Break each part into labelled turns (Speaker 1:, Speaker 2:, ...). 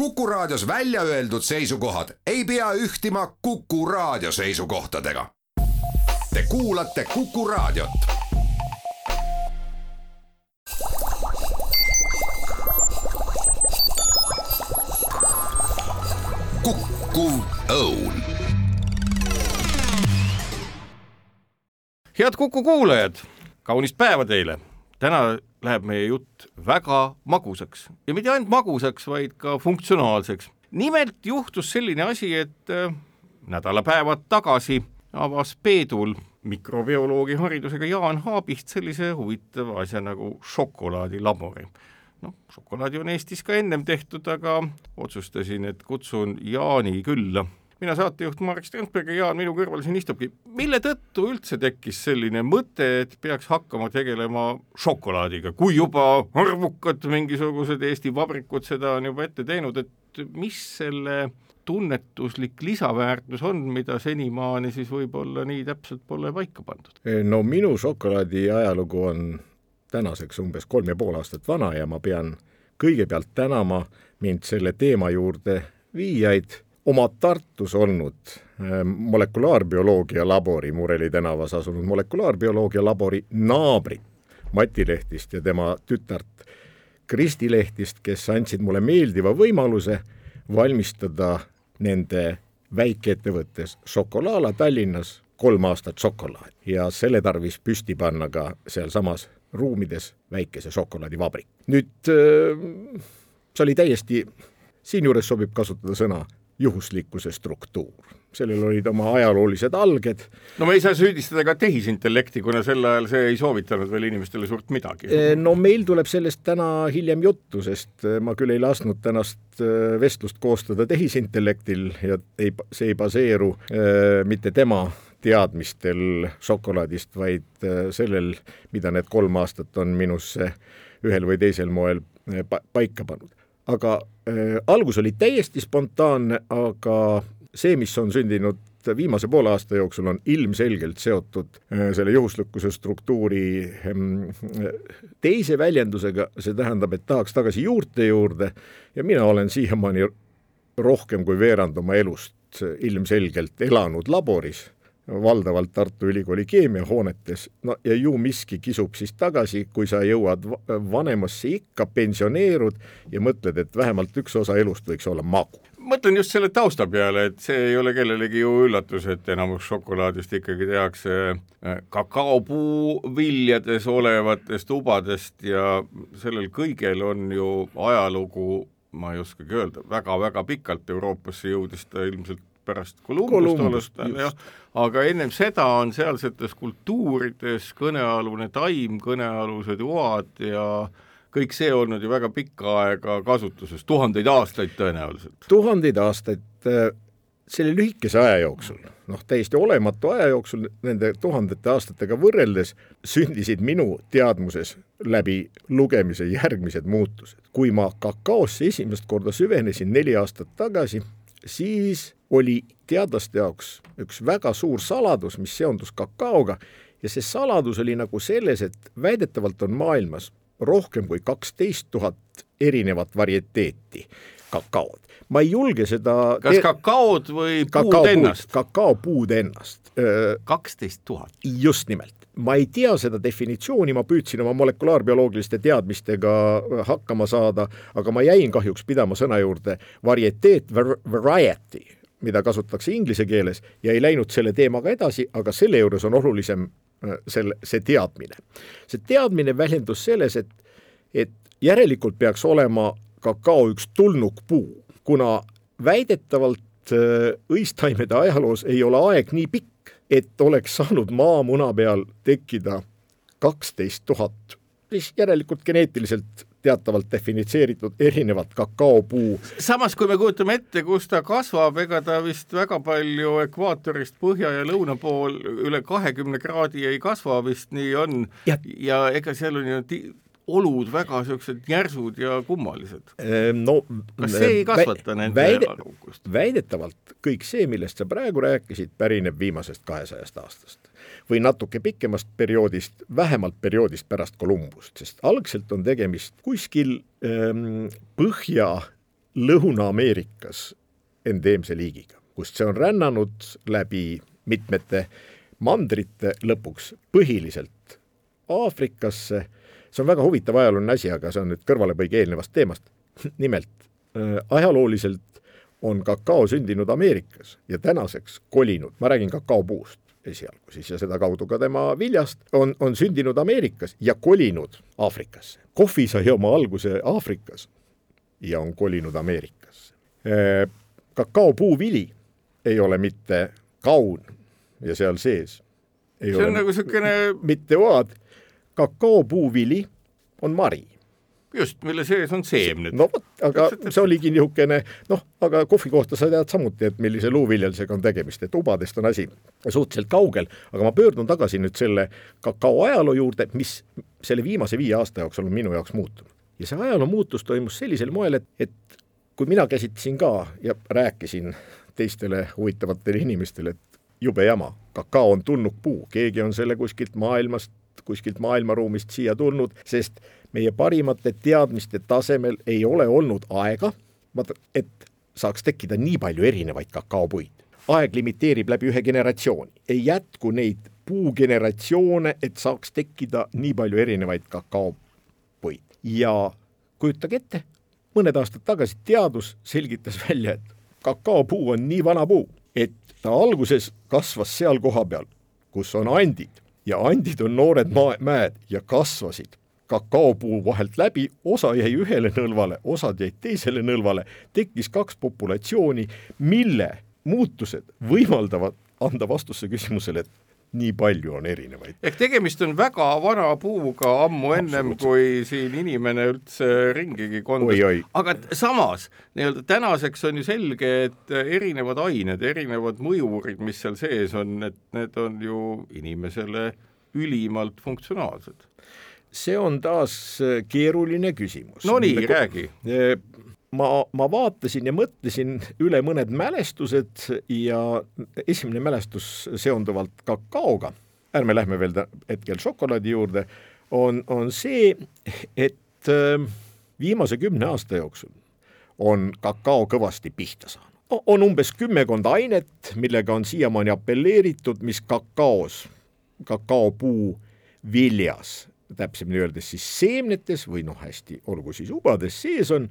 Speaker 1: Kuku Raadios välja öeldud seisukohad ei pea ühtima Kuku Raadio seisukohtadega. Te kuulate Kuku Raadiot. Kuku Õun
Speaker 2: head Kuku kuulajad, kaunist päeva teile! täna läheb meie jutt väga magusaks ja mitte ainult magusaks, vaid ka funktsionaalseks. nimelt juhtus selline asi, et äh, nädalapäevad tagasi avas Peedul mikrobioloogi haridusega Jaan Haabist sellise huvitava asja nagu šokolaadilabori. noh, šokolaadi on Eestis ka ennem tehtud, aga otsustasin, et kutsun Jaani külla mina saatejuht Marek Strandberg ja Jaan minu kõrval siin istubki. mille tõttu üldse tekkis selline mõte, et peaks hakkama tegelema šokolaadiga, kui juba arvukad mingisugused Eesti vabrikud seda on juba ette teinud, et mis selle tunnetuslik lisaväärtus on, mida senimaani siis võib-olla nii täpselt pole paika pandud?
Speaker 3: no minu šokolaadi ajalugu on tänaseks umbes kolm ja pool aastat vana ja ma pean kõigepealt tänama mind selle teema juurde viijaid oma Tartus olnud äh, molekulaarbioloogia labori, Mureli tänavas asunud molekulaarbioloogia labori naabrit Mati Lehtist ja tema tütart Kristi Lehtist, kes andsid mulle meeldiva võimaluse valmistada nende väikeettevõttes Šokolaala Tallinnas kolm aastat šokolaadi ja selle tarvis püsti panna ka sealsamas ruumides väikese šokolaadivabrik. nüüd äh, see oli täiesti, siinjuures sobib kasutada sõna juhuslikkuse struktuur. sellel olid oma ajaloolised alged.
Speaker 2: no me ei saa süüdistada ka tehisintellekti, kuna sel ajal see ei soovitanud veel inimestele suurt midagi.
Speaker 3: Eh, no meil tuleb sellest täna hiljem juttu, sest eh, ma küll ei lasknud tänast eh, vestlust koostada tehisintellektil ja ei, see ei baseeru mitte tema teadmistel šokolaadist, vaid sellel, mida need kolm aastat on minusse ühel või teisel moel paika pannud aga äh, algus oli täiesti spontaanne, aga see, mis on sündinud viimase poole aasta jooksul on ilmselgelt seotud äh, selle juhuslikkuse struktuuri ähm, teise väljendusega, see tähendab, et tahaks tagasi juurte juurde ja mina olen siiamaani rohkem kui veerand oma elust ilmselgelt elanud laboris valdavalt Tartu Ülikooli keemiahoonetes, no ja ju miski kisub siis tagasi, kui sa jõuad vanemasse ikka, pensioneerud ja mõtled, et vähemalt üks osa elust võiks olla magu.
Speaker 2: mõtlen just selle tausta peale, et see ei ole kellelegi ju üllatus, et enamus šokolaadist ikkagi tehakse äh, kakaopuu viljades olevatest tubadest ja sellel kõigel on ju ajalugu ma ei oskagi öelda väga,, väga-väga pikalt Euroopasse jõudis ta ilmselt pärast Kolumbust alustan, jah, aga ennem seda on sealsetes kultuurides kõnealune taim, kõnealused oad ja kõik see olnud ju väga pikka aega kasutuses, tuhandeid aastaid tõenäoliselt.
Speaker 3: tuhandeid aastaid, äh, selle lühikese aja jooksul, noh, täiesti olematu aja jooksul nende tuhandete aastatega võrreldes sündisid minu teadmuses läbi lugemise järgmised muutused. kui ma kakaosse esimest korda süvenesin neli aastat tagasi, siis oli teadlaste jaoks üks väga suur saladus, mis seondus kakaoga ja see saladus oli nagu selles, et väidetavalt on maailmas rohkem kui kaksteist tuhat erinevat varieteeti kakaod. ma ei julge seda
Speaker 2: kas kakaod või puud ennast?
Speaker 3: kakaopuud ennast.
Speaker 2: kaksteist tuhat?
Speaker 3: just nimelt ma ei tea seda definitsiooni, ma püüdsin oma molekulaarbioloogiliste teadmistega hakkama saada, aga ma jäin kahjuks pidama sõna juurde varieteet, variety, mida kasutatakse inglise keeles ja ei läinud selle teemaga edasi, aga selle juures on olulisem äh, selle, see teadmine. see teadmine väljendus selles, et, et järelikult peaks olema kakao üks tulnukpuu, kuna väidetavalt äh, õistaimede ajaloos ei ole aeg nii pikk, et oleks saanud maamuna peal tekkida kaksteist tuhat, siis järelikult geneetiliselt teatavalt definitseeritud erinevat kakaopuu.
Speaker 2: samas, kui me kujutame ette, kus ta kasvab, ega ta vist väga palju ekvaatorist põhja ja lõuna pool üle kahekümne kraadi ei kasva, vist nii on. ja ega seal on ju olud väga niisugused järsud ja kummalised.
Speaker 3: Ehm, no
Speaker 2: kas see ei kasvata nende väide, elukust?
Speaker 3: väidetavalt kõik see, millest sa praegu rääkisid, pärineb viimasest kahesajast aastast või natuke pikemast perioodist, vähemalt perioodist pärast Kolumbust, sest algselt on tegemist kuskil ähm, põhja Lõuna-Ameerikas endeemse liigiga, kust see on rännanud läbi mitmete mandrite lõpuks põhiliselt Aafrikasse. See on väga huvitav ajalooline asi, aga see on nüüd kõrvalepõige eelnevast teemast. nimelt äh, ajalooliselt on kakao sündinud Ameerikas ja tänaseks kolinud, ma räägin kakaopuust esialgu siis ja sedakaudu ka tema viljast, on, on sündinud Ameerikas ja kolinud Aafrikasse. kohvi sai oma alguse Aafrikas ja on kolinud Ameerikasse. Äh, kakaopuuvili ei ole mitte kaun ja seal sees
Speaker 2: ei see on nagu niisugune
Speaker 3: mitte oad, kakaopuuvili on mari
Speaker 2: just, mille sees on seemned.
Speaker 3: no vot, aga see oligi niisugune noh, aga kohvi kohta sa tead samuti, et millise luuviljelusega on tegemist, et ubadest on asi suhteliselt kaugel, aga ma pöördun tagasi nüüd selle kakao ajaloo juurde, mis selle viimase viie aasta jooksul on minu jaoks muutunud. ja see ajaloo muutus toimus sellisel moel, et, et kui mina käsitlesin ka ja rääkisin teistele huvitavatele inimestele, et jube jama, kakao on tulnukpuu, keegi on selle kuskilt maailmast, kuskilt maailmaruumist siia tulnud, sest meie parimate teadmiste tasemel ei ole olnud aega, et saaks tekkida nii palju erinevaid kakaopuid. aeg limiteerib läbi ühe generatsiooni, ei jätku neid puugeneratsioone, et saaks tekkida nii palju erinevaid kakaopuid. Ja kujutage ette, mõned aastad tagasi teadus selgitas välja, et kakaopuu on nii vana puu, et ta alguses kasvas seal kohapeal, kus on andid ja andid on noored maa, mäed ja kasvasid. Kakaopuu vahelt läbi, osa jäi ühele nõlvale, osad jäid teisele nõlvale, tekkis kaks populatsiooni, mille muutused võimaldavad anda vastuse küsimusele, et nii palju on erinevaid.
Speaker 2: ehk tegemist on väga vana puuga ammu ennem, kui siin inimene üldse ringigi kondus. aga samas nii-öelda tänaseks on ju selge, et erinevad ained, erinevad mõjurid, mis seal sees on, et need on ju inimesele ülimalt funktsionaalsed
Speaker 3: see on taas keeruline küsimus.
Speaker 2: no nii, räägi
Speaker 3: ma, ma vaatasin ja mõtlesin üle mõned mälestused ja esimene mälestus seonduvalt kakaoga, ärme lähme veel hetkel šokolaadi juurde, on, on see, et äh, viimase kümne aasta jooksul on kakao kõvasti pihta saanud. on umbes kümmekond ainet, millega on siiamaani apelleeritud, mis kakaos, kakaopuu viljas, täpsemini öeldes siis seemnetes või noh, hästi, olgu siis ubades sees on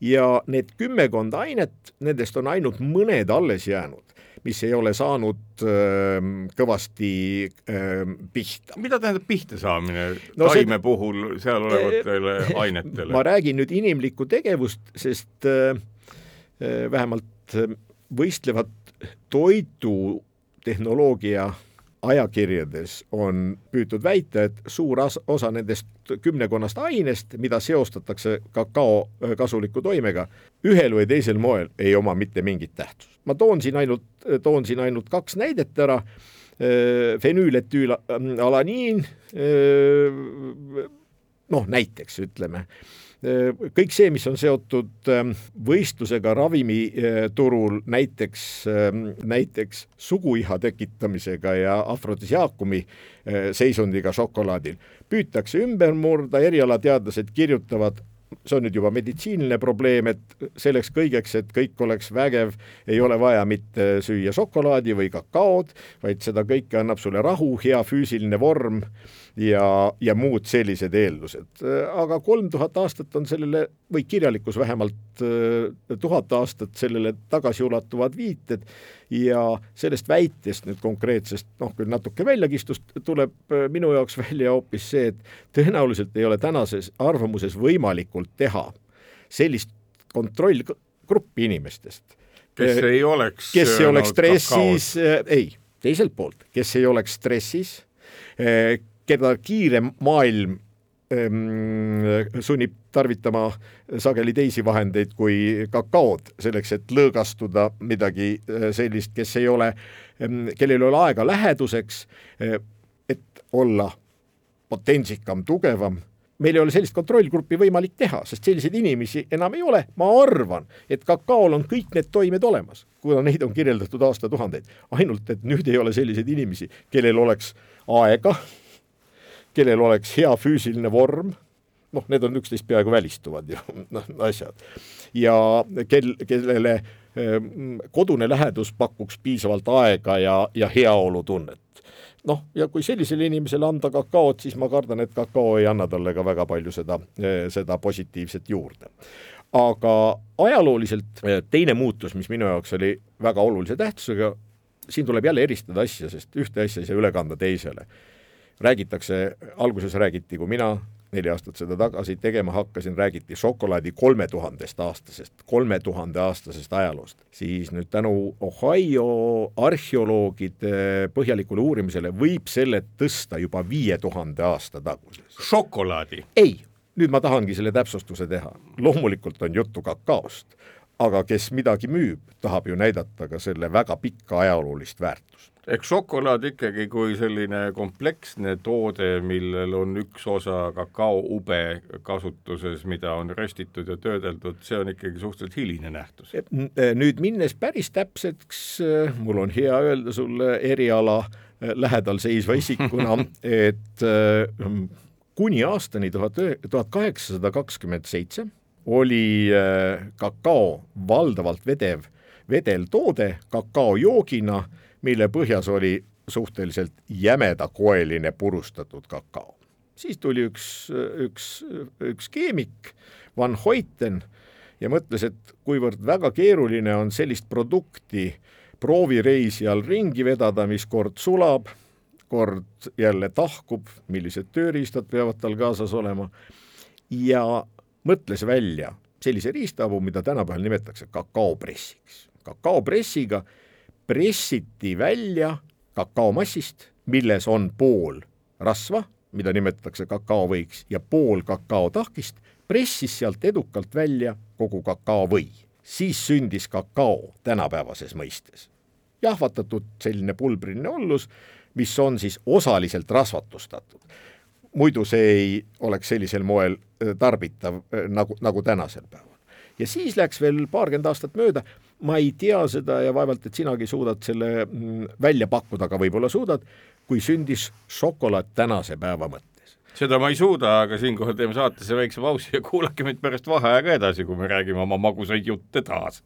Speaker 3: ja need kümmekond ainet, nendest on ainult mõned alles jäänud mis ei ole saanud öö, ähm, kõvasti öö, ähm, pihta.
Speaker 2: mida tähendab pihta saamine no, taime see... puhul seal olevatele äh, ainetele?
Speaker 3: ma räägin nüüd inimlikku tegevust, sest öö, vähemalt võistlevad toidutehnoloogia ajakirjades on püütud väita, et suur osa nendest kümnekonnast ainest, mida seostatakse kakao äh, kasuliku toimega, ühel või teisel moel ei oma mitte mingit tähtsust. ma toon siin ainult, toon siin ainult kaks näidet ära, äh, fenüületüülalaniin, äh, noh näiteks ütleme kõik see, mis on seotud ähm, võistlusega ravimiturul, näiteks, ähm, näiteks suguiha tekitamisega ja afrodisiaakumi äh, seisundiga šokolaadil, püütakse ümber murda, erialateadlased kirjutavad see on nüüd juba meditsiiniline probleem, et selleks kõigeks, et kõik oleks vägev, ei ole vaja mitte süüa šokolaadi või kakaod, vaid seda kõike annab sulle rahu, hea füüsiline vorm ja, ja muud sellised eeldused. aga kolm tuhat aastat on sellele, või kirjalikkus vähemalt tuhat aastat sellele tagasiulatuvad viited ja sellest väitest nüüd konkreetsest, noh küll natuke väljakistust, tuleb minu jaoks välja hoopis see, et tõenäoliselt ei ole tänases arvamuses võimalikult teha sellist kontrollgruppi inimestest.
Speaker 2: kes ei oleks
Speaker 3: kes ei oleks stressis, ei, teiselt poolt, kes ei oleks stressis, keda kiire maailm ehm, sunnib tarvitama sageli teisi vahendeid kui kakaod, selleks et lõõgastuda midagi eh, sellist, kes ei ole, ehm, kellel ei ole aega läheduseks, eh, et olla potentsikam, tugevam, meil ei ole sellist kontrollgruppi võimalik teha, sest selliseid inimesi enam ei ole, ma arvan, et kakaol on kõik need toimed olemas, kuna neid on kirjeldatud aastatuhandeid, ainult et nüüd ei ole selliseid inimesi, kellel oleks aega kellel oleks hea füüsiline vorm noh, need on üksteist peaaegu välistuvad ju noh, asjad. ja kel, kellele ehm, kodune lähedus pakuks piisavalt aega ja, ja heaolutunnet noh, ja kui sellisele inimesele anda kakaot, siis ma kardan, et kakao ei anna talle ka väga palju seda, seda positiivset juurde. aga ajalooliselt teine muutus, mis minu jaoks oli väga olulise tähtsusega, siin tuleb jälle eristada asja, sest ühte asja ei saa üle kanda teisele. Räägitakse, alguses räägiti, kui mina neli aastat seda tagasi tegema hakkasin, räägiti šokolaadi kolme tuhandest aastasest, kolme tuhande aastasest ajaloost, siis nüüd tänu Ohio arheoloogide põhjalikule uurimisele võib selle tõsta juba viie tuhande aasta tagusesse.
Speaker 2: šokolaadi?
Speaker 3: ei, nüüd ma tahangi selle täpsustuse teha. loomulikult on juttu kakaost, aga kes midagi müüb, tahab ju näidata ka selle väga pikka ajaloolist väärtust
Speaker 2: eks šokolaad ikkagi kui selline kompleksne toode, millel on üks osa kakaoube kasutuses, mida on röstitud ja töödeldud, see on ikkagi suhteliselt hiline nähtus.
Speaker 3: nüüd minnes päris täpseks, mul on hea öelda sulle eriala äh, lähedal seisva isikuna, et kuni aastani tuhat, tuhat kaheksasada kakskümmend seitse oli äh, kakao valdavalt vedev vedeltoode kakaojoogina mille põhjas oli suhteliselt jämedakoeline purustatud kakao. siis tuli üks, üks, üks keemik, Van Hoyten, ja mõtles, et kuivõrd väga keeruline on sellist produkti proovireisi all ringi vedada, mis kord sulab, kord jälle tahkub, millised tööriistad peavad tal kaasas olema, ja mõtles välja sellise riistaabu, mida tänapäeval nimetatakse kakaopressiks. kakaopressiga pressiti välja kakaomassist, milles on pool rasva, mida nimetatakse kakaovõiks, ja pool kakaotahkist, pressis sealt edukalt välja kogu kakaovõi. siis sündis kakao tänapäevases mõistes. jahvatatud selline pulbriline ollus, mis on siis osaliselt rasvatustatud. Muidu see ei oleks sellisel moel äh, tarbitav äh, nagu, nagu tänasel päeval. ja siis läks veel paarkümmend aastat mööda ma ei tea seda ja vaevalt, et sinagi suudad selle mm, välja pakkuda, aga võib-olla suudad, kui sündis šokolaad tänase päeva mõttes.
Speaker 2: seda ma ei suuda, aga siinkohal teeme saatesse väikse pausi ja kuulake meid pärast vaheaega edasi, kui me räägime oma magusaid jutte taas.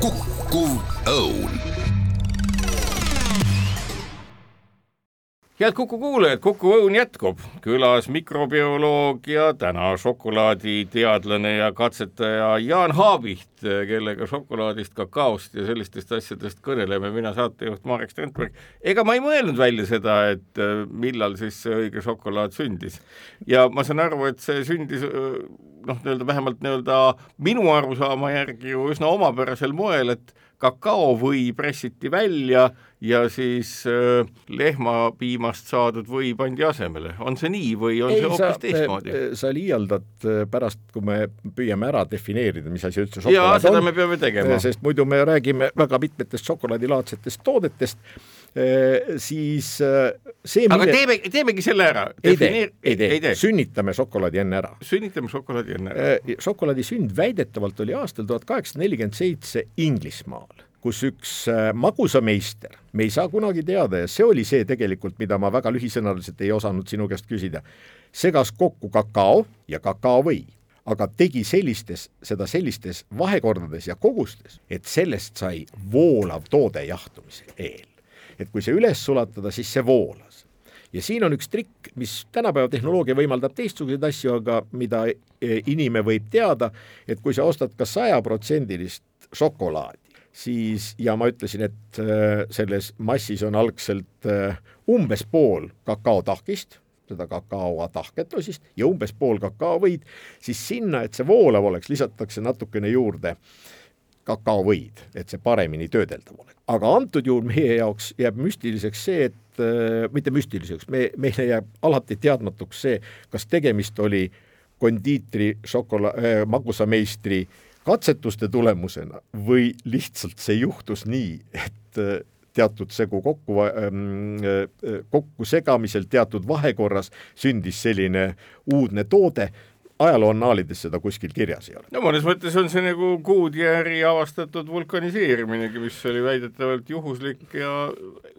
Speaker 1: kukkuv õun
Speaker 2: head Kuku kuulajad, Kuku Õun jätkub, külas mikrobioloog ja täna šokolaaditeadlane ja katsetaja Jaan Haabiht, kellega šokolaadist, kakaost ja sellistest asjadest kõneleme, mina saatejuht Marek Strandberg. ega ma ei mõelnud välja seda, et äh, millal siis see õige šokolaad sündis. Ja ma saan aru, et see sündis äh, noh, nii-öelda vähemalt nii-öelda minu arusaama järgi ju üsna omapärasel moel, et kakaovõi pressiti välja ja siis äh, lehmapiimast saadud või pandi asemele, on see nii või on Ei, see hoopis teistmoodi?
Speaker 3: Äh, sa liialdad äh, pärast, kui me püüame ära defineerida, mis asi üldse šokolaad
Speaker 2: jaa, seda on, me peame tegema.
Speaker 3: sest muidu me räägime väga mitmetest šokolaadilaadsetest toodetest, siis see
Speaker 2: aga mille... teeme, teemegi selle ära.
Speaker 3: ei tee, ei tee, sünnitame šokolaadi enne ära.
Speaker 2: sünnitame šokolaadi enne ära.
Speaker 3: šokolaadi sünd väidetavalt oli aastal tuhat kaheksasada nelikümmend seitse Inglismaal kus üks äh, magusameister, me ei saa kunagi teada ja see oli see tegelikult, mida ma väga lühisõnaliselt ei osanud sinu käest küsida, segas kokku kakao ja kakaovõi, aga tegi sellistes, seda sellistes vahekordades ja kogustes, et sellest sai voolav toode jahtumise eel. Et kui see üles sulatada, siis see voolas. ja siin on üks trikk, mis tänapäeva tehnoloogia võimaldab teistsuguseid asju, aga mida e, inimene võib teada, et kui sa ostad ka sajaprotsendilist šokolaadi, siis ja ma ütlesin, et äh, selles massis on algselt äh, umbes pool kakaotahkist, seda kakaotahketosist ja umbes pool kakaovõid, siis sinna, et see voolav oleks, lisatakse natukene juurde kakaovõid, et see paremini töödeldav oleks. aga antud juhul meie jaoks jääb müstiliseks see, et äh, mitte müstiliseks, me, meile jääb alati teadmatuks see, kas tegemist oli kondiitri šokola- äh,, magusameistri äh, katsetuste tulemusena või lihtsalt see juhtus nii, et äh, teatud segu kokku ähm,, kokkusegamisel teatud vahekorras sündis selline uudne toode, ajalooannaalides seda kuskil kirjas ei ole.
Speaker 2: no mõnes mõttes on see nagu Kuudjääri avastatud vulkaniseeriminegi, mis oli väidetavalt juhuslik ja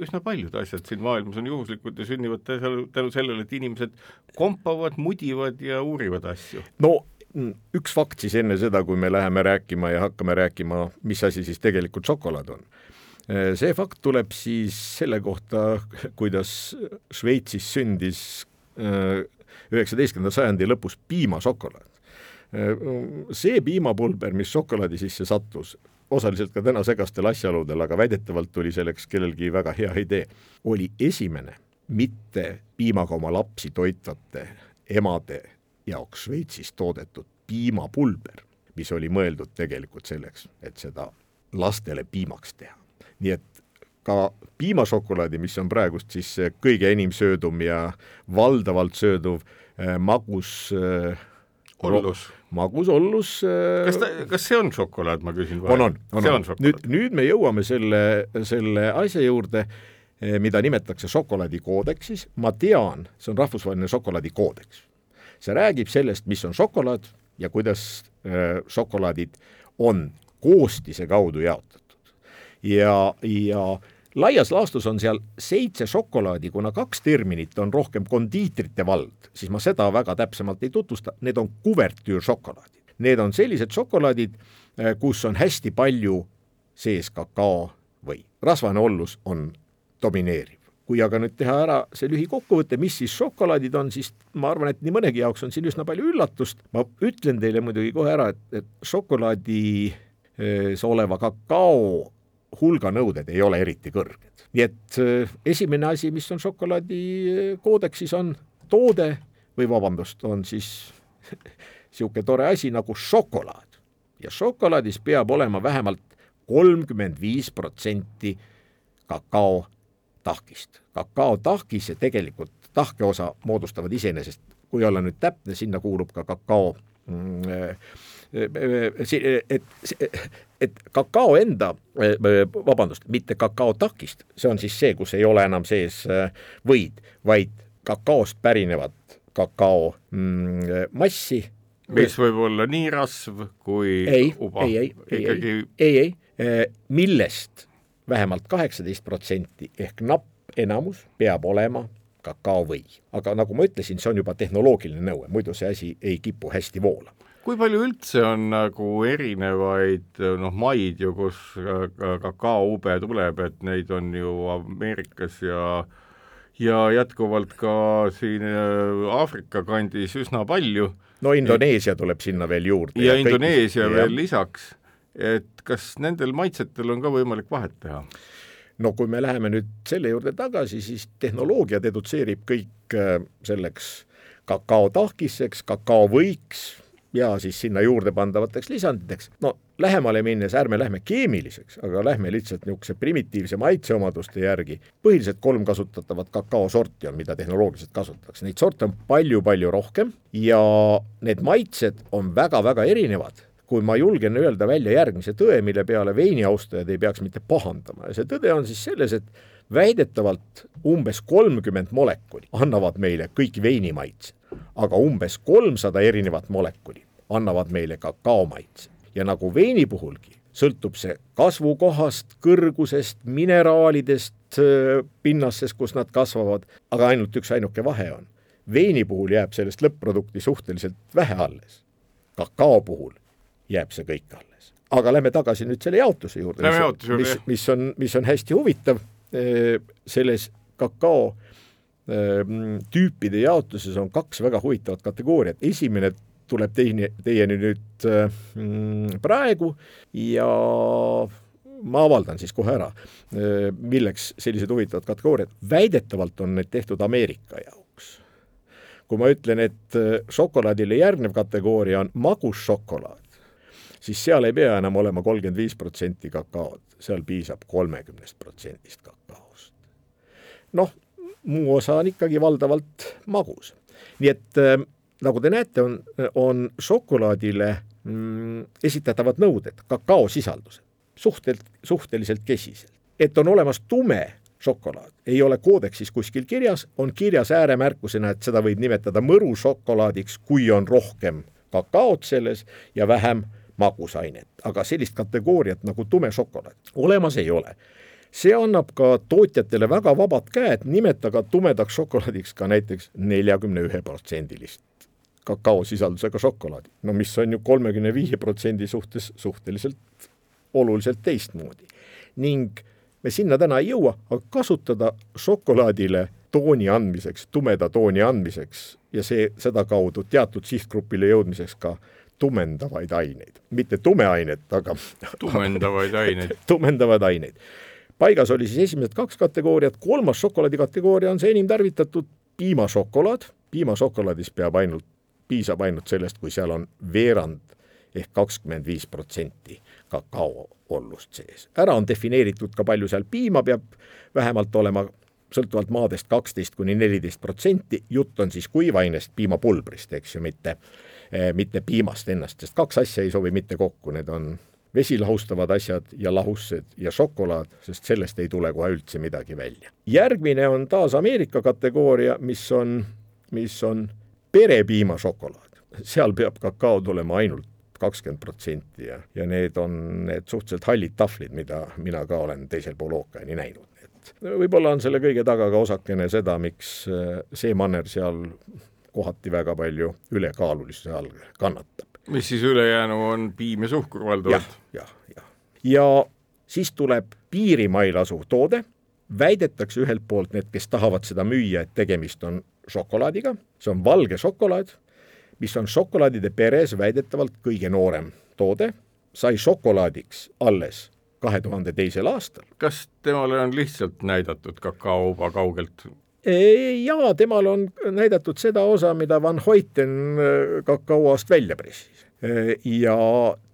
Speaker 2: üsna paljud asjad siin maailmas on juhuslikud ja sünnivad tänu sellele, et inimesed kompavad, mudivad ja uurivad asju.
Speaker 3: no mm, üks fakt siis enne seda, kui me läheme rääkima ja hakkame rääkima, mis asi siis tegelikult šokolaad on. see fakt tuleb siis selle kohta, kuidas Šveitsis sündis äh, üheksateistkümnenda sajandi lõpus piimašokolaad. see piimapulber, mis šokolaadi sisse sattus, osaliselt ka täna segastel asjaoludel, aga väidetavalt tuli selleks kellelgi väga hea idee, oli esimene mitte piimaga oma lapsi toitvate emade jaoks Šveitsis toodetud piimapulber, mis oli mõeldud tegelikult selleks, et seda lastele piimaks teha. nii et ka piimašokolaadi, mis on praegust siis kõige enim söödum ja valdavalt sööduv äh, magus äh,
Speaker 2: ollus.
Speaker 3: magus ollus
Speaker 2: äh,. kas ta, kas see on šokolaad, ma küsin
Speaker 3: vahel? on, on, on, on. nüüd, nüüd me jõuame selle, selle asja juurde, äh, mida nimetatakse šokolaadikoodeksis, ma tean, see on rahvusvaheline šokolaadikoodeks. see räägib sellest, mis on šokolaad ja kuidas äh, šokolaadid on koostise kaudu jaotatud. ja, ja laias laastus on seal seitse šokolaadi, kuna kaks terminit on rohkem kondiitrite vald, siis ma seda väga täpsemalt ei tutvusta, need on kuvertüüršokolaadid. Need on sellised šokolaadid, eh, kus on hästi palju sees kakao või rasvane ollus on domineeriv. kui aga nüüd teha ära see lühikokkuvõte, mis siis šokolaadid on, siis ma arvan, et nii mõnegi jaoks on siin üsna palju üllatust, ma ütlen teile muidugi kohe ära, et, et šokolaadis eh, oleva kakao hulganõuded ei ole eriti kõrged. nii et äh, esimene asi, mis on šokolaadikoodeksis, on toode või vabandust, on siis niisugune tore asi nagu šokolaad. ja šokolaadis peab olema vähemalt kolmkümmend viis protsenti kakao tahkist. kakao tahkis ja tegelikult tahkeosa moodustavad iseenesest, kui olla nüüd täpne, sinna kuulub ka kakao mm, äh, et, et kakao enda, vabandust, mitte kakaotakist, see on siis see, kus ei ole enam sees äh, võid, vaid kakaost pärinevat kakao mm, massi.
Speaker 2: mis võib olla nii rasv kui
Speaker 3: ei, uba. ei, ei, ei, ei, ei, ei, millest vähemalt kaheksateist protsenti ehk napp enamus peab olema kakaovõi. aga nagu ma ütlesin, see on juba tehnoloogiline nõue, muidu see asi ei kipu hästi voolama
Speaker 2: kui palju üldse on nagu erinevaid noh, maid ju, kus kakaoube tuleb, et neid on ju Ameerikas ja ja jätkuvalt ka siin äh, Aafrika kandis üsna palju.
Speaker 3: no Indoneesia et, tuleb sinna veel juurde.
Speaker 2: ja, ja Indoneesia kõik, veel ja. lisaks, et kas nendel maitsetel on ka võimalik vahet teha?
Speaker 3: no kui me läheme nüüd selle juurde tagasi, siis tehnoloogia dedutseerib kõik äh, selleks kakaotahkiseks, kakaovõiks ja siis sinna juurde pandavateks lisanditeks. no lähemale minnes ärme lähme keemiliseks, aga lähme lihtsalt niisuguse primitiivse maitseomaduste järgi. põhiliselt kolm kasutatavat kakaosorti on, mida tehnoloogiliselt kasutatakse, neid sorte on palju-palju rohkem ja need maitsed on väga-väga erinevad kui ma julgen öelda välja järgmise tõe, mille peale veiniaustajad ei peaks mitte pahandama ja see tõde on siis selles, et väidetavalt umbes kolmkümmend molekuli annavad meile kõik veinimaitse, aga umbes kolmsada erinevat molekuli annavad meile kakaomaitse ja nagu veini puhulgi, sõltub see kasvukohast, kõrgusest, mineraalidest, pinnasest, kus nad kasvavad, aga ainult üksainuke vahe on. veini puhul jääb sellest lõpp-produkti suhteliselt vähe alles. kakao puhul jääb see kõik alles. aga lähme tagasi nüüd selle jaotuse juurde, mis, mis, mis on, mis on hästi huvitav, selles kakao tüüpide jaotuses on kaks väga huvitavat kategooriat, esimene tuleb teine, teieni nüüd mm, praegu ja ma avaldan siis kohe ära, äh, milleks sellised huvitavad kategooriad, väidetavalt on need tehtud Ameerika jaoks. kui ma ütlen, et äh, šokolaadile järgnev kategooria on magusšokolaad, siis seal ei pea enam olema kolmkümmend viis protsenti kakaod, seal piisab kolmekümnest protsendist kakaost. noh, muu osa on ikkagi valdavalt magus. nii et nagu te näete, on, on šokolaadile mm, esitatavad nõuded, kakaosisaldused, suhtelt, suhteliselt kesised. et on olemas tume šokolaad. ei ole koodeksis kuskil kirjas, on kirjas ääremärkusena, et seda võib nimetada mõrušokolaadiks, kui on rohkem kakaot selles ja vähem magusainet, aga sellist kategooriat nagu tume šokolaad olemas ei ole see annab ka tootjatele väga vabad käed nimetada tumedaks šokolaadiks ka näiteks neljakümne ühe protsendilist kakaosisaldusega šokolaadi, no mis on ju kolmekümne viie protsendi suhtes suhteliselt oluliselt teistmoodi. ning me sinna täna ei jõua, aga kasutada šokolaadile tooni andmiseks, tumeda tooni andmiseks ja see sedakaudu teatud sihtgrupile jõudmiseks ka tumendavaid aineid, mitte tumeainet, aga
Speaker 2: tumendavaid aineid
Speaker 3: tumendavaid aineid. Paigas oli siis esimesed kaks kategooriat, kolmas šokolaadi kategooria on see enim tarvitatud piimašokolaad, piimašokolaadis peab ainult, piisab ainult sellest, kui seal on veerand ehk kakskümmend viis protsenti kakaoollust sees. ära on defineeritud ka palju seal. Piima peab vähemalt olema, sõltuvalt maadest kaksteist kuni neliteist protsenti, jutt on siis kuivainest, piimapulbrist, eks ju, mitte, mitte piimast ennast, sest kaks asja ei sobi mitte kokku, need on vesi lahustavad asjad ja lahused ja šokolaad, sest sellest ei tule kohe üldse midagi välja. järgmine on taas Ameerika kategooria, mis on, mis on perepiimašokolaad. seal peab kakao tulema ainult kakskümmend protsenti ja, ja need on need suhteliselt hallid tahvlid, mida mina ka olen teisel pool ookeani näinud. et võib-olla on selle kõige taga ka osakene seda, miks äh, see manner seal kohati väga palju ülekaalulisuse all kannatab.
Speaker 2: Mis siis ülejäänu on piim ja suhkur valdavalt
Speaker 3: ja,? jah, jah, ja siis tuleb piirimail asuv toode, väidetakse ühelt poolt need, kes tahavad seda müüa, et tegemist on šokolaadiga, see on valge šokolaad mis on šokolaadide peres väidetavalt kõige noorem toode, sai šokolaadiks alles kahe tuhande teisel aastal.
Speaker 2: kas temale on lihtsalt näidatud kakaoba kaugelt?
Speaker 3: Jaa, temal on näidatud seda osa, mida Van Hoyten äh, kakaoast välja pressis. Äh, ja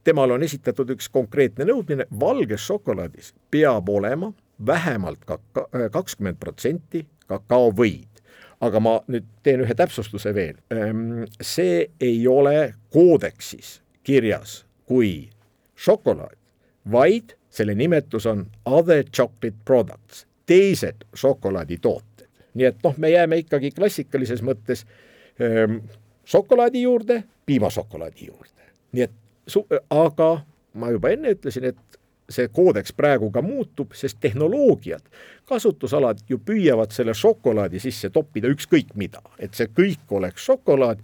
Speaker 3: temal on esitatud üks konkreetne nõudmine, valges šokolaadis peab olema vähemalt kaka-, äh, kakskümmend protsenti kakaovõid aga ma nüüd teen ühe täpsustuse veel. Ehm, see ei ole koodeksis kirjas kui šokolaad, vaid selle nimetus on other chocolate products, teised šokolaaditooted. Nii et noh, me jääme ikkagi klassikalises mõttes ähm, šokolaadi juurde, piimašokolaadi juurde. nii et su-, aga ma juba enne ütlesin, et see koodeks praegu ka muutub, sest tehnoloogiad, kasutusalad ju püüavad selle šokolaadi sisse toppida ükskõik mida, et see kõik oleks šokolaad,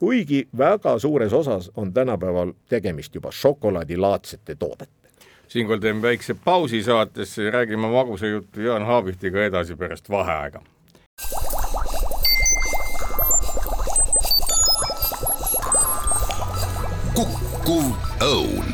Speaker 3: kuigi väga suures osas on tänapäeval tegemist juba šokolaadilaadsete toodetega
Speaker 2: siinkohal teen väikse pausi saatesse ja räägime magusa juttu Jaan Haabihtiga edasi pärast vaheaega.
Speaker 1: Kukkuv õun.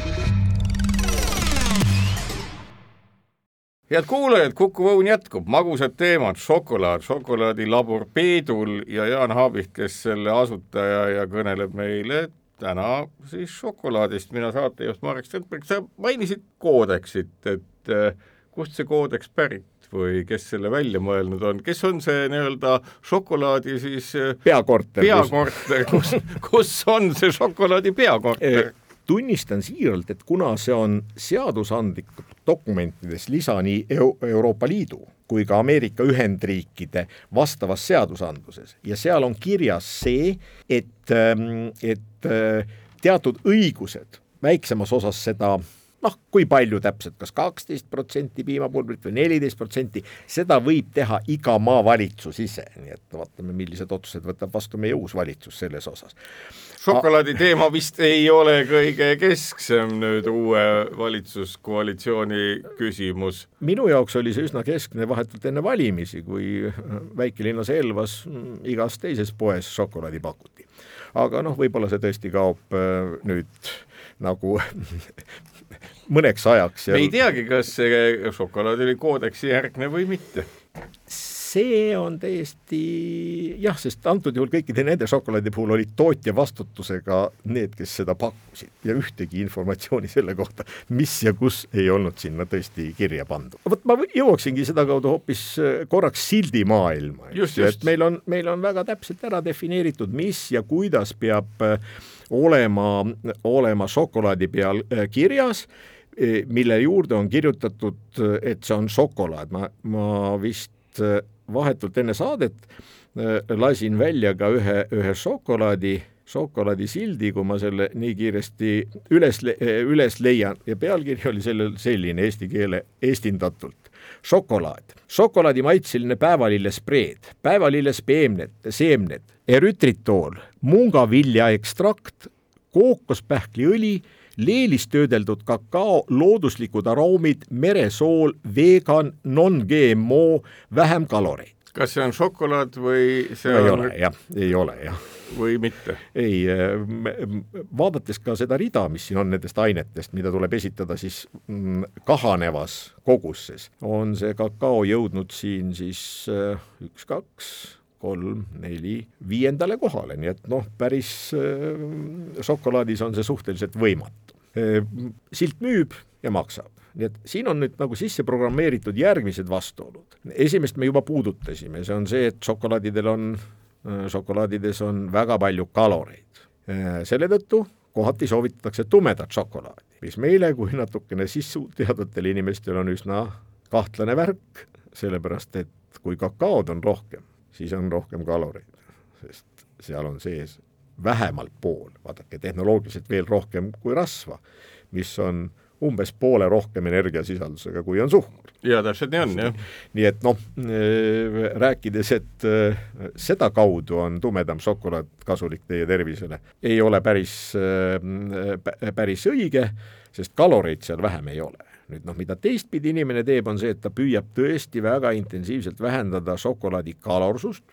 Speaker 2: Head kuulajad, Kuku Õun jätkub, magusad teemad, šokolaad, šokolaadilabor Peedul ja Jaan Haabist, kes selle asutaja ja kõneleb meile täna siis šokolaadist, mina saatejuht Marek Strandberg, sa mainisid koodeksit, et äh, kust see koodeks pärit või kes selle välja mõelnud on, kes on see nii-öelda šokolaadi siis
Speaker 3: äh, peakorter,
Speaker 2: peakorter, kus, kus on see šokolaadi peakorter?
Speaker 3: Tunnistan siiralt, et kuna see on seadusandlikult dokumentides lisa nii Euroopa Liidu kui ka Ameerika Ühendriikide vastavas seadusandluses ja seal on kirjas see, et, ähm, et äh, teatud õigused väiksemas osas seda noh, kui palju täpselt kas, kas kaksteist protsenti piimapulbrit või neliteist protsenti, seda võib teha iga maavalitsus ise, nii et vaatame, millised otsused võtab vastu meie uus valitsus selles osas.
Speaker 2: šokolaadi teema vist ei ole kõige kesksem nüüd uue valitsuskoalitsiooni küsimus.
Speaker 3: minu jaoks oli see üsna keskne vahetult enne valimisi, kui väikelinnas Elvas igas teises poes šokolaadi pakuti. aga noh, võib-olla see tõesti kaob äh, nüüd nagu mõneks ajaks.
Speaker 2: me ei teagi, kas see šokolaad oli koodeksi järgne või mitte.
Speaker 3: see on täiesti jah, sest antud juhul kõikide nende šokolaadi puhul olid tootja vastutusega need, kes seda pakkusid ja ühtegi informatsiooni selle kohta, mis ja kus ei olnud sinna tõesti kirja pandud. vot ma jõuaksingi sedakaudu hoopis äh, korraks sildimaailma, et meil on, meil on väga täpselt ära defineeritud, mis ja kuidas peab äh, olema, olema šokolaadi peal äh, kirjas mille juurde on kirjutatud, et see on šokolaad, ma, ma vist vahetult enne saadet lasin välja ka ühe, ühe šokolaadi šokolaadisildi, kui ma selle nii kiiresti üles, üles leian. Ja pealkiri oli sellel selline eesti keele eestindatult. šokolaad, šokolaadimaitseline päevalille spreed, päevalille speemned, seemned, erütritool, mungavilja ekstrakt, kookospähkliõli, leelis töödeldud kakao, looduslikud aroomid, meresool, vegan, non-GMO, vähem kaloreid.
Speaker 2: kas see on šokolaad või see
Speaker 3: ei
Speaker 2: on
Speaker 3: ole jah, ei ole jah
Speaker 2: või mitte?
Speaker 3: ei, vaadates ka seda rida, mis siin on nendest ainetest, mida tuleb esitada siis mm, kahanevas kogusses, on see kakao jõudnud siin siis äh, üks, kaks, kolm, neli, viiendale kohale, nii et noh, päris äh, šokolaadis on see suhteliselt võimatu. Äh, silt müüb ja maksab nii et siin on nüüd nagu sisse programmeeritud järgmised vastuolud. esimest me juba puudutasime, see on see, et šokolaadidel on Äh, šokolaadides on väga palju kaloreid. Selle tõttu kohati soovitatakse tumedat šokolaadi, mis meile kui natukene sissu teadvatel inimestel on üsna kahtlane värk, sellepärast et kui kakaod on rohkem, siis on rohkem kaloreid, sest seal on sees vähemalt pool, vaadake tehnoloogiliselt veel rohkem kui rasva, mis on umbes poole rohkem energiasisaldusega, kui on suhkur.
Speaker 2: jaa, täpselt nii on, jah.
Speaker 3: nii et noh, äh, rääkides, et äh, sedakaudu on tumedam šokolaad kasulik teie tervisele, ei ole päris, äh, päris õige, sest kaloreid seal vähem ei ole nüüd noh, mida teistpidi inimene teeb, on see, et ta püüab tõesti väga intensiivselt vähendada šokolaadi kalorsust,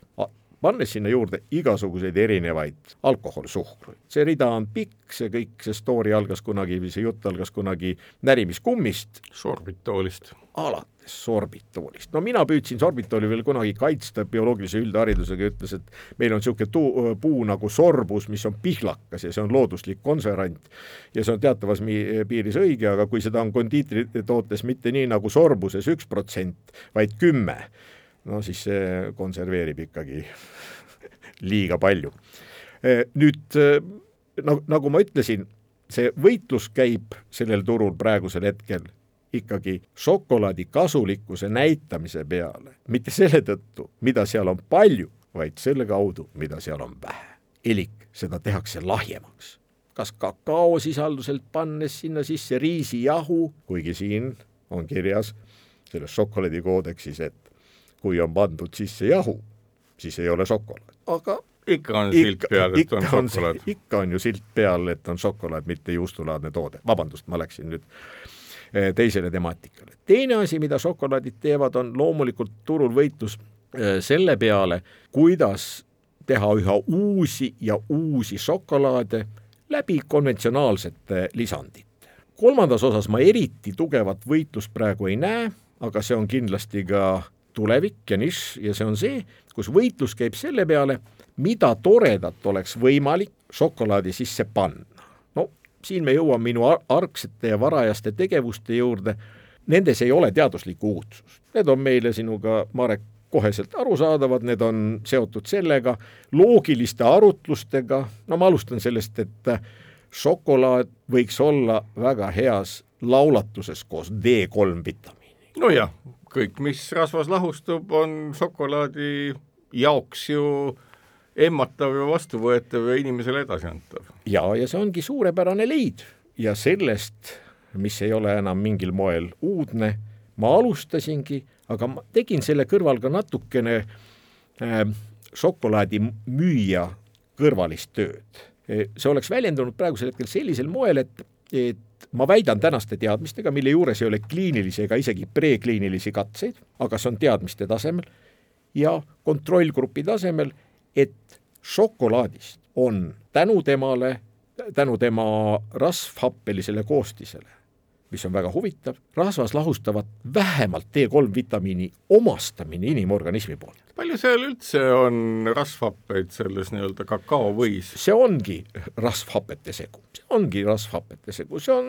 Speaker 3: pannes sinna juurde igasuguseid erinevaid alkoholsuhkruid. see rida on pikk, see kõik, see story algas kunagi või see jutt algas kunagi närimiskummist.
Speaker 2: sorbitoolist.
Speaker 3: alates sorbitoolist. no mina püüdsin sorbitooli veel kunagi kaitsta bioloogilise üldharidusega, ütles, et meil on niisugune tuu, puu nagu sorbus, mis on pihlakas ja see on looduslik konservant. ja see on teatavas piiris õige, aga kui seda on kondiitritootes mitte nii nagu sorbuses üks protsent, vaid kümme no siis see konserveerib ikkagi liiga palju. Eh, nüüd nagu, nagu ma ütlesin, see võitlus käib sellel turul praegusel hetkel ikkagi šokolaadi kasulikkuse näitamise peale, mitte selle tõttu, mida seal on palju, vaid selle kaudu, mida seal on vähe. elik seda tehakse lahjemaks. kas kakaosisalduselt pannes sinna sisse riisijahu, kuigi siin on kirjas selles šokolaadikoodeksis, et kui on pandud sisse jahu, siis ei ole šokolaad, aga
Speaker 2: ikka on silt peal, et on šokolaad.
Speaker 3: ikka on ju silt peal, et on šokolaad, mitte juustulaadne toode. vabandust, ma läksin nüüd eh, teisele temaatikale. teine asi, mida šokolaadid teevad, on loomulikult turul võitlus eh, selle peale, kuidas teha üha uusi ja uusi šokolaade läbi konventsionaalsete lisandite. kolmandas osas ma eriti tugevat võitlust praegu ei näe, aga see on kindlasti ka tulevik ja nišš ja see on see, kus võitlus käib selle peale, mida toredat oleks võimalik šokolaadi sisse panna. no siin me jõuame minu argsete ja varajaste tegevuste juurde, nendes ei ole teaduslikku uudsust, need on meile sinuga, Marek, koheselt arusaadavad, need on seotud sellega, loogiliste arutlustega, no ma alustan sellest, et šokolaad võiks olla väga heas laulatuses koos D3 vitamiini.
Speaker 2: nojah, kõik, mis rasvas lahustub, on šokolaadi jaoks ju emmatav ja vastuvõetav ja inimesele edasiantav.
Speaker 3: ja, ja see ongi suurepärane leid ja sellest, mis ei ole enam mingil moel uudne, ma alustasingi, aga ma tegin selle kõrval ka natukene äh, šokolaadimüüja kõrvalist tööd. see oleks väljendunud praegusel hetkel sellisel moel, et, et ma väidan tänaste teadmistega, mille juures ei ole kliinilisi ega isegi prekliinilisi katseid, aga see on teadmiste tasemel ja kontrollgrupi tasemel, et šokolaadist on tänu temale, tänu tema rasvhappelisele koostisele, mis on väga huvitav, rasvas lahustavat vähemalt D3 vitamiini omastamine inimorganismi poolt.
Speaker 2: palju seal üldse on rasvhappeid selles nii-öelda kakaovõis?
Speaker 3: see ongi rasvhapete segu ongi rasvhapete segu, see on,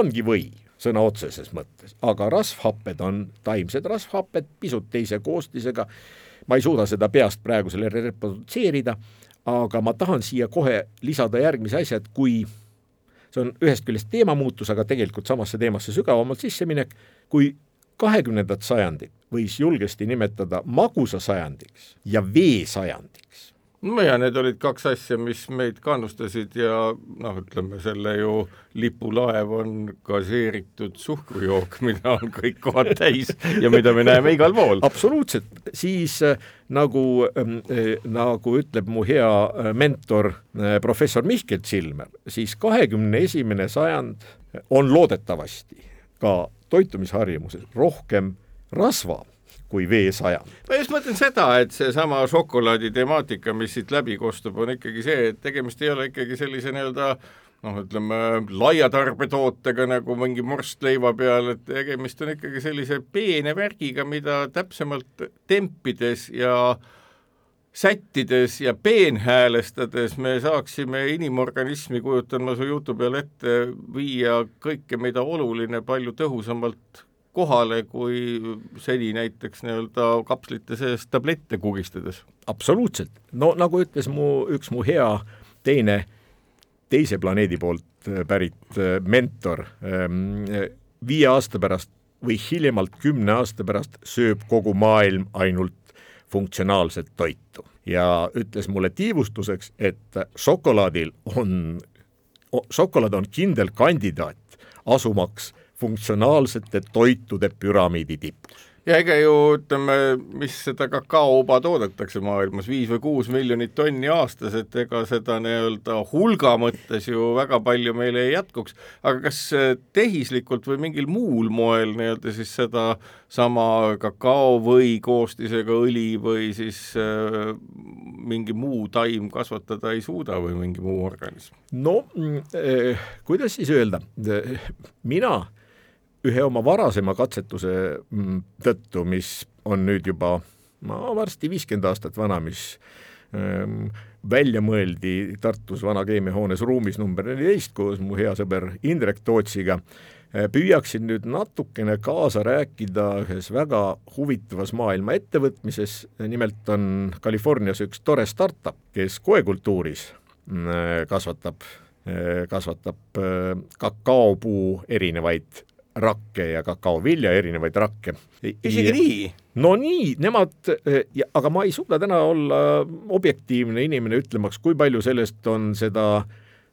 Speaker 3: ongi või sõna otseses mõttes, aga rasvhapped on taimsed rasvhapped, pisut teise koostisega, ma ei suuda seda peast praegu selle reprodutseerida, aga ma tahan siia kohe lisada järgmise asja, et kui see on ühest küljest teemamuutus, aga tegelikult samasse teemasse sügavamalt sisseminek, kui kahekümnendat sajandit võis julgesti nimetada magusa sajandiks ja vee sajandiks
Speaker 2: no ja need olid kaks asja, mis meid kannustasid ja noh, ütleme selle ju lipulaev on gaseeritud suhkrujook, mida on kõik kohad täis ja mida me näeme igal pool.
Speaker 3: absoluutselt, siis äh, nagu äh,, nagu ütleb mu hea äh, mentor äh, professor Mihkel Silmer, siis kahekümne esimene sajand on loodetavasti ka toitumisharjumuses rohkem rasva kui veesajand.
Speaker 2: ma just mõtlen seda, et seesama šokolaadi temaatika, mis siit läbi kostub, on ikkagi see, et tegemist ei ole ikkagi sellise nii-öelda noh, ütleme laia tarbetootega nagu mingi morst leiva peal, et tegemist on ikkagi sellise peene värgiga, mida täpsemalt tempides ja sättides ja peenhäälestades me saaksime inimorganismi, kujutan ma su jutu peale ette, viia kõike, mida oluline, palju tõhusamalt kohale kui seni näiteks nii-öelda kapslite sees tablette kugistades.
Speaker 3: absoluutselt, no nagu ütles mu üks mu hea teine, teise planeedi poolt äh, pärit äh, mentor, ähm, viie aasta pärast või hiljemalt kümne aasta pärast sööb kogu maailm ainult funktsionaalset toitu ja ütles mulle tiivustuseks, et šokolaadil on, šokolaad on kindel kandidaat asumaks funktsionaalsete toitude püramiidi tipus
Speaker 2: ja ega ju ütleme, mis seda kakaoba toodetakse maailmas, viis või kuus miljonit tonni aastas, et ega seda nii-öelda hulga mõttes ju väga palju meile ei jätkuks, aga kas tehislikult või mingil muul moel nii-öelda siis seda sama kakao või koostisega õli või siis äh, mingi muu taim kasvatada ei suuda või mingi muu organism?
Speaker 3: no äh, kuidas siis öelda, mina ühe oma varasema katsetuse mm, tõttu, mis on nüüd juba no varsti viiskümmend aastat vana, mis ähm, välja mõeldi Tartus Vana keemiahoones ruumis number neliteist koos mu hea sõber Indrek Tootsiga, äh, püüaksin nüüd natukene kaasa rääkida ühes väga huvitavas maailma ettevõtmises, nimelt on Californias üks tore startup, kes koekultuuris äh, kasvatab, äh, kasvatab kakaopuu erinevaid rakke ja kakaovilja, erinevaid rakke.
Speaker 2: isegi nii?
Speaker 3: no nii, nemad, aga ma ei suuda täna olla objektiivne inimene ütlemaks, kui palju sellest on seda,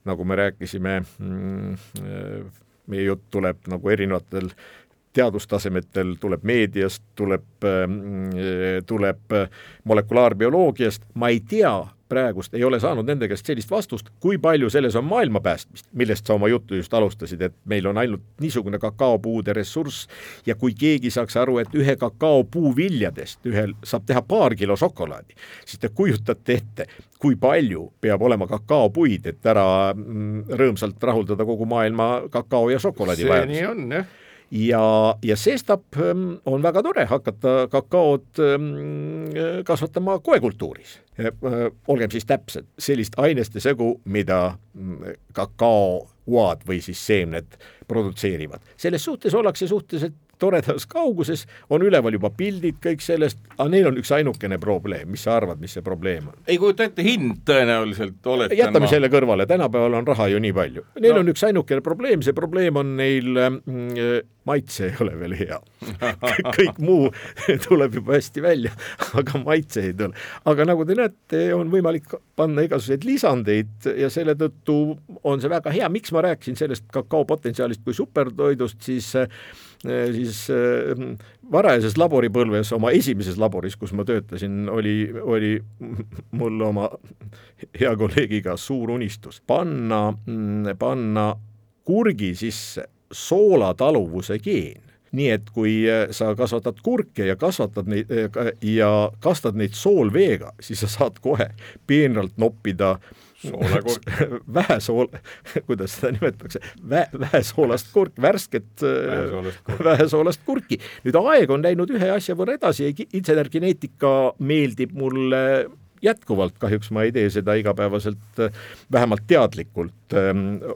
Speaker 3: nagu me rääkisime, mm, meie jutt tuleb nagu erinevatel teadustasemetel, tuleb meediast, tuleb, mm, tuleb molekulaarbioloogiast, ma ei tea, praegust ei ole saanud nende käest sellist vastust, kui palju selles on maailma päästmist, millest sa oma juttu just alustasid, et meil on ainult niisugune kakaopuude ressurss ja kui keegi saaks aru, et ühe kakaopuu viljadest ühel saab teha paar kilo šokolaadi, siis te kujutate ette, kui palju peab olema kakaopuid, et ära mm, rõõmsalt rahuldada kogu maailma kakao ja šokolaadi
Speaker 2: vajadus. see nii on, jah
Speaker 3: ja, ja sestap ähm, on väga tore hakata kakaod ähm, kasvatama koekultuuris. Äh, olgem siis täpsed, sellist aineste segu, mida mm, kakaouad või siis seemned produtseerivad. selles suhtes ollakse suhteliselt toredas kauguses, on üleval juba pildid kõik sellest, aga neil on üks ainukene probleem, mis sa arvad, mis see probleem on?
Speaker 2: ei kujuta ette, hind tõenäoliselt oletan
Speaker 3: jätame ma... selle kõrvale, tänapäeval on raha ju nii palju. Neil no. on üks ainukene probleem, see probleem on neil mm, maitse ei ole veel hea. Kõik muu tuleb juba hästi välja, aga maitse ei tule. aga nagu te näete, on võimalik panna igasuguseid lisandeid ja selle tõttu on see väga hea, miks ma rääkisin sellest kakao potentsiaalist kui supertoidust, siis Äh, siis äh, varajases laboripõlves, oma esimeses laboris, kus ma töötasin, oli, oli mul oma hea kolleegiga suur unistus panna, mm, panna kurgi sisse soolataluvuse geen. Nii et kui äh, sa kasvatad kurke ja kasvatad neid ja kastad neid soolveega, siis sa saad kohe peenralt noppida äh, vähesool, kuidas seda nimetatakse, vä-, vähesoolast kurk, värsket vähesoolast kurki. nüüd aeg on läinud ühe asja võrra edasi ja insenergeneetika meeldib mulle jätkuvalt, kahjuks ma ei tee seda igapäevaselt, vähemalt teadlikult öö,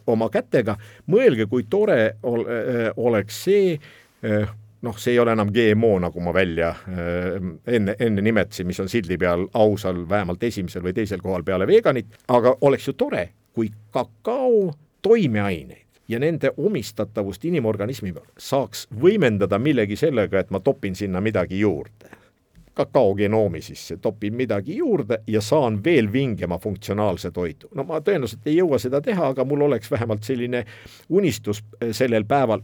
Speaker 3: oma kätega. mõelge, kui tore öö, oleks see, noh, see ei ole enam GMO, nagu ma välja äh, enne, enne nimetasin, mis on sildi peal ausal vähemalt esimesel või teisel kohal peale veganit, aga oleks ju tore, kui kakao toimeaineid ja nende omistatavust inimorganismile saaks võimendada millegi sellega, et ma topin sinna midagi juurde. Kakaogenoomi sisse topin midagi juurde ja saan veel vingema funktsionaalse toidu. no ma tõenäoliselt ei jõua seda teha, aga mul oleks vähemalt selline unistus eh, sellel päeval.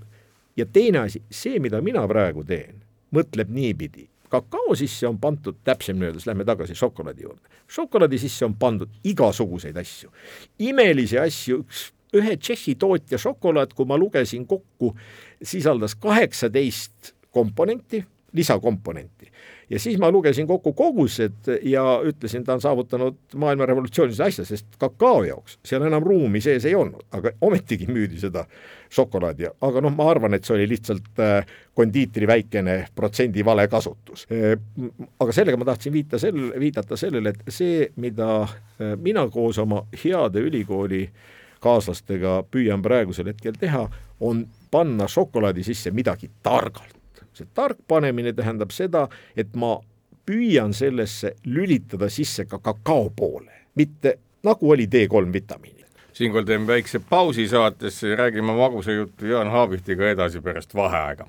Speaker 3: ja teine asi, see, mida mina praegu teen, mõtleb niipidi, kakao sisse on pandud, täpsemini öeldes, lähme tagasi šokolaadi juurde. šokolaadi sisse on pandud igasuguseid asju, imelisi asju, üks ühe Tšehhi tootja šokolaad, kui ma lugesin kokku, sisaldas kaheksateist komponenti, lisakomponenti. Ja siis ma lugesin kokku kogused ja ütlesin, ta on saavutanud maailma revolutsioonilise asja, sest kakao jaoks seal enam ruumi sees ei olnud, aga ometigi müüdi seda šokolaadi, aga noh, ma arvan, et see oli lihtsalt äh, kondiitri väikene protsendi vale kasutus. Äh, aga sellega ma tahtsin viita sel-, viidata sellele, et see, mida äh, mina koos oma heade ülikooli kaaslastega püüan praegusel hetkel teha, on panna šokolaadi sisse midagi targalt. See tark panemine tähendab seda, et ma püüan sellesse lülitada sisse ka kakao poole, mitte nagu oli D3 vitamiin.
Speaker 2: siinkohal teeme väikse pausi saatesse, räägime magusa juttu Jaan Haabihtiga edasi pärast vaheaega.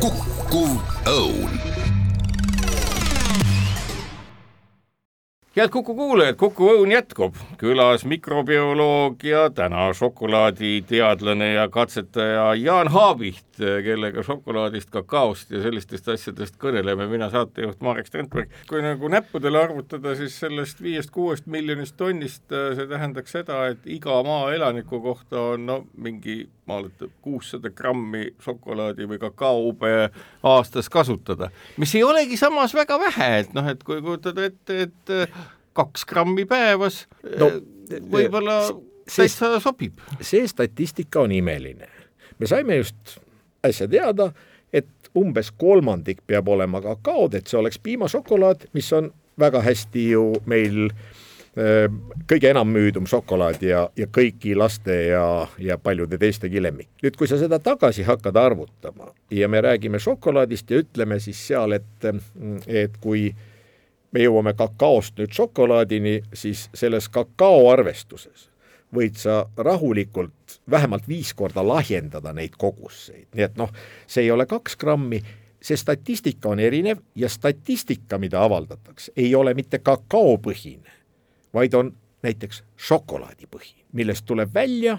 Speaker 1: kukkuv õun
Speaker 2: head Kuku kuulajad, Kuku Õun jätkub, külas mikrobioloog ja täna šokolaaditeadlane ja katsetaja Jaan Haabiht, kellega šokolaadist, kakaost ja sellistest asjadest kõneleme, mina saatejuht Marek Strandberg. kui nagu näppudele arvutada, siis sellest viiest-kuuest miljonist tonnist see tähendaks seda, et iga maaelaniku kohta on no mingi ma arvan, kuussada grammi šokolaadi või kakaoube aastas kasutada, mis ei olegi samas väga vähe, et noh, et kui kujutada ette, et kaks grammi päevas no, võib-olla täitsa sobib.
Speaker 3: see statistika on imeline. me saime just äsja teada, et umbes kolmandik peab olema kakaod, et see oleks piimašokolaad, mis on väga hästi ju meil äh, kõige enam müüdum šokolaad ja, ja kõiki laste ja, ja paljude teistegi lemmik. nüüd, kui sa seda tagasi hakkad arvutama ja me räägime šokolaadist ja ütleme siis seal, et, et kui äh, me jõuame kakaost nüüd šokolaadini, siis selles kakao arvestuses võid sa rahulikult vähemalt viis korda lahjendada neid koguseid, nii et noh, see ei ole kaks grammi, see statistika on erinev ja statistika, mida avaldatakse, ei ole mitte kakaopõhine, vaid on näiteks šokolaadipõhine, millest tuleb välja,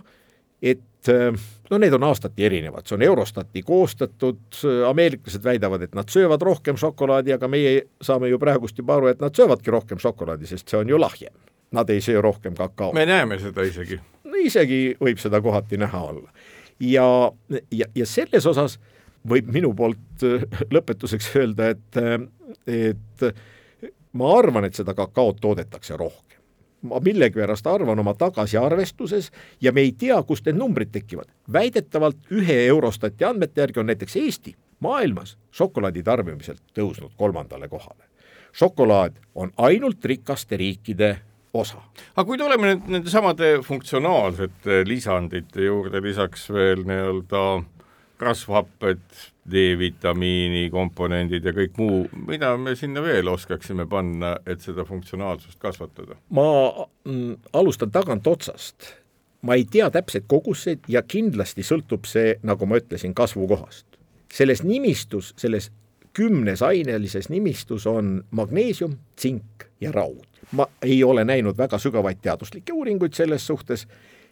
Speaker 3: et äh, no need on aastati erinevad, see on Eurostati koostatud, ameeriklased väidavad, et nad söövad rohkem šokolaadi, aga meie saame ju praegust juba aru, et nad söövadki rohkem šokolaadi, sest see on ju lahjem. Nad ei söö rohkem kakao.
Speaker 2: me näeme seda isegi.
Speaker 3: no isegi võib seda kohati näha olla. ja, ja, ja selles osas võib minu poolt äh, lõpetuseks öelda, et, äh, et ma arvan, et seda kakaot toodetakse rohkem ma millegipärast arvan oma tagasiarvestuses ja me ei tea, kust need numbrid tekivad. väidetavalt ühe Eurostati andmete järgi on näiteks Eesti maailmas šokolaadi tarbimiselt tõusnud kolmandale kohale. šokolaad on ainult rikaste riikide osa.
Speaker 2: aga kui tuleme nüüd nende samade funktsionaalsete lisandite juurde, lisaks veel nii-öelda rasvhapped, D-vitamiini komponendid ja kõik muu, mida me sinna veel oskaksime panna, et seda funktsionaalsust kasvatada?
Speaker 3: ma mm, alustan tagantotsast. ma ei tea täpseid koguseid ja kindlasti sõltub see, nagu ma ütlesin, kasvukohast. selles nimistus, selles kümnes ainelises nimistus on magneesium, tsink ja raud. ma ei ole näinud väga sügavaid teaduslikke uuringuid selles suhtes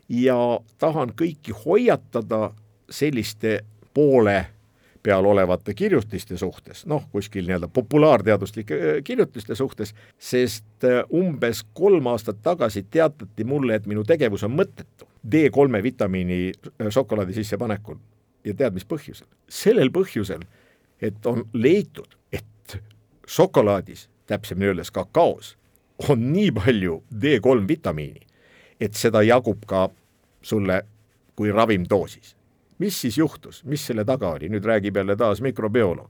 Speaker 3: ja tahan kõiki hoiatada selliste poole peal olevate kirjutiste suhtes, noh, kuskil nii-öelda populaarteaduslike äh, kirjutiste suhtes, sest äh, umbes kolm aastat tagasi teatati mulle, et minu tegevus on mõttetu D3 vitamiini äh, šokolaadi sissepanekul. ja tead, mis põhjusel? sellel põhjusel, et on leitud, et šokolaadis, täpsemini öeldes kakaos, on nii palju D3 vitamiini, et seda jagub ka sulle kui ravimdoosis mis siis juhtus, mis selle taga oli, nüüd räägib jälle taas mikrobioloog.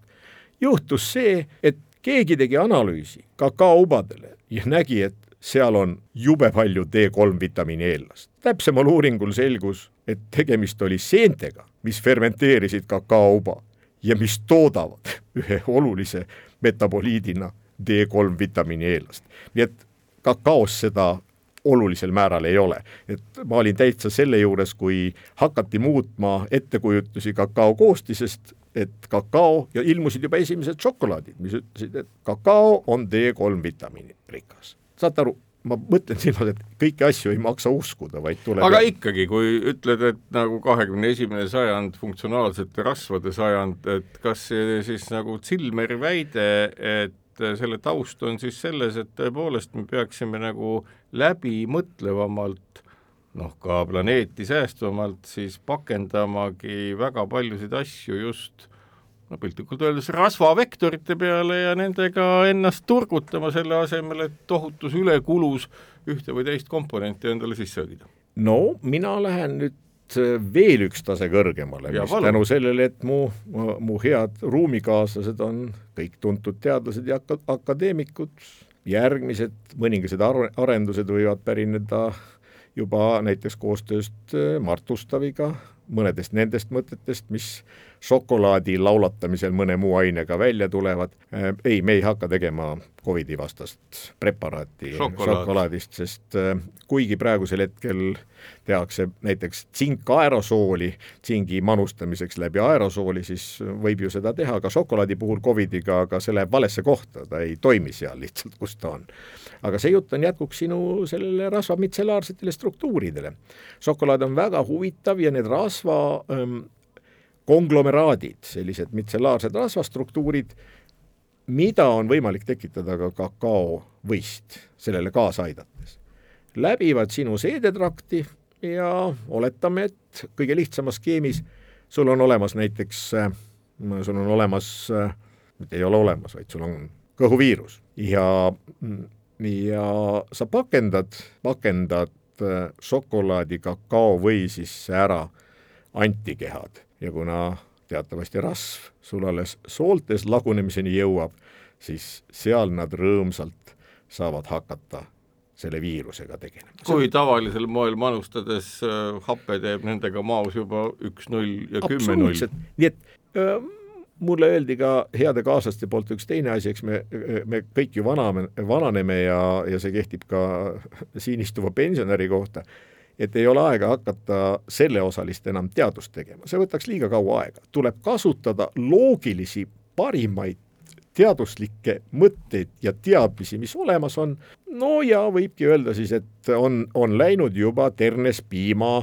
Speaker 3: juhtus see, et keegi tegi analüüsi kakaoubadele ja nägi, et seal on jube palju D3 vitamiini eellast. täpsemal uuringul selgus, et tegemist oli seentega, mis fermenteerisid kakaouba ja mis toodavad ühe olulise metaboliidina D3 vitamiini eelast. nii et kakaos seda olulisel määral ei ole. et ma olin täitsa selle juures, kui hakati muutma ettekujutusi kakao koostisest, et kakao ja ilmusid juba esimesed šokolaadid, mis ütlesid, et kakao on D3 vitamiini rikas. saate aru, ma mõtlen silmas, et kõiki asju ei maksa uskuda, vaid tuleb
Speaker 2: aga ikkagi, kui ütled, et nagu kahekümne esimene sajand, funktsionaalsete rasvade sajand, et kas see siis nagu Zilmeri väide, et selle taust on siis selles, et tõepoolest me peaksime nagu läbimõtlevamalt noh, ka planeeti säästvamalt siis pakendamagi väga paljusid asju just no piltlikult öeldes rasvavektorite peale ja nendega ennast turgutama, selle asemel, et tohutus ülekulus ühte või teist komponenti endale sisse õgida.
Speaker 3: no mina lähen nüüd veel üks tase kõrgemale, mis tänu sellele, et mu, mu head ruumikaaslased on kõik tuntud teadlased ja ak-, akadeemikud, järgmised mõningased ar-, arendused võivad pärineda juba näiteks koostööst Mart Ustaviga, mõnedest nendest mõtetest, mis šokolaadi laulatamisel mõne muu ainega välja tulevad. Äh, ei, me ei hakka tegema Covidi vastast preparaati Šokolaad. šokolaadist, sest äh, kuigi praegusel hetkel tehakse näiteks tsinkaerosooli tsingi manustamiseks läbi aerosooli, siis võib ju seda teha ka šokolaadi puhul Covidiga, aga see läheb valesse kohta, ta ei toimi seal lihtsalt, kus ta on. Aga see jutt on jätkuks sinu sellele rasva mitsellaarsetele struktuuridele. šokolaad on väga huvitav ja need rasva ähm, konglomeraadid, sellised mitsellaarsed rasvastruktuurid, mida on võimalik tekitada ka kakaovõist, sellele kaasa aidates. läbivad sinu seedetrakti ja oletame, et kõige lihtsamas skeemis sul on olemas näiteks, sul on olemas, mitte ei ole olemas, vaid sul on kõhuviirus ja, ja sa pakendad, pakendad šokolaadi, kakao või siis ära antikehad ja kuna teatavasti rasv sul alles sooltes lagunemiseni jõuab, siis seal nad rõõmsalt saavad hakata selle viirusega tegelema.
Speaker 2: kui tavalisel moel manustades äh, happe teeb nendega maos juba üks-null ja kümme-null.
Speaker 3: nii et äh, mulle öeldi ka heade kaaslaste poolt üks teine asi, eks me, me kõik ju vaname, vananeme ja, ja see kehtib ka siin istuva pensionäri kohta et ei ole aega hakata selleosalist enam teadust tegema, see võtaks liiga kaua aega, tuleb kasutada loogilisi parimaid teaduslikke mõtteid ja teadmisi, mis olemas on, no ja võibki öelda siis, et on, on läinud juba ternespiima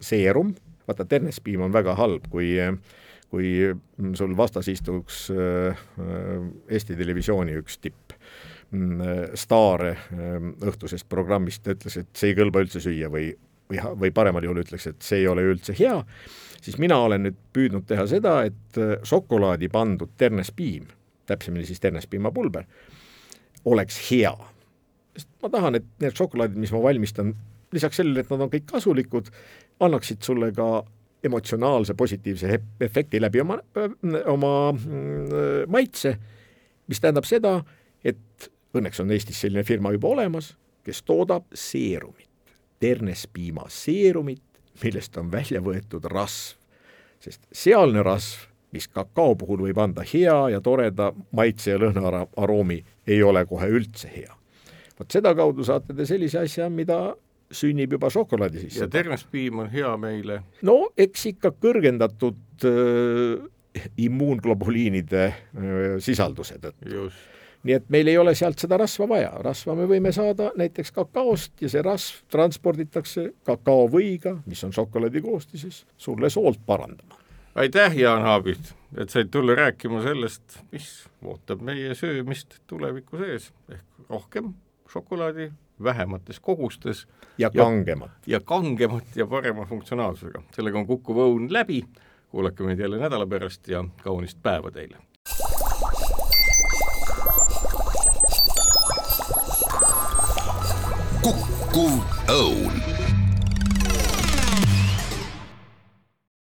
Speaker 3: seerum, vaata ternespiim on väga halb, kui kui sul vastas istuks äh, Eesti Televisiooni üks tipp, mm, staar õhtusest programmist, ta ütles, et see ei kõlba üldse süüa või või, või paremal juhul ütleks, et see ei ole üldse hea, siis mina olen nüüd püüdnud teha seda, et äh, šokolaadi pandud ternespiim, täpsemini siis ternespiimapulber, oleks hea. sest ma tahan, et need šokolaadid, mis ma valmistan, lisaks sellele, et nad on kõik kasulikud, annaksid sulle ka emotsionaalse positiivse efekti läbi oma, oma mm, maitse, mis tähendab seda, et õnneks on Eestis selline firma juba olemas, kes toodab seerumit ternespiima seerumit, millest on välja võetud rasv. sest sealne rasv, mis kakao puhul võib anda hea ja toreda maitse ja lõhna aroomi, ei ole kohe üldse hea. vot sedakaudu saate te sellise asja, mida sünnib juba šokolaadi sisse.
Speaker 2: ja ternespiim on hea meile?
Speaker 3: no eks ikka kõrgendatud äh, immuunglobuliiniide äh, sisalduse tõttu. nii et meil ei ole sealt seda rasva vaja, rasva me võime saada näiteks kakaost ja see rasv transporditakse kakaovõiga, mis on šokolaadi koostises, sulle soolt parandama.
Speaker 2: aitäh, Jaan Haabit, et said tulla rääkima sellest, mis ootab meie söömist tuleviku sees, ehk rohkem šokolaadi vähemates kogustes.
Speaker 3: ja kangemat.
Speaker 2: ja kangemat ja parema funktsionaalsusega. sellega on Kuku Õun läbi, kuulake meid jälle nädala pärast ja kaunist päeva teile!
Speaker 1: kukkuv õun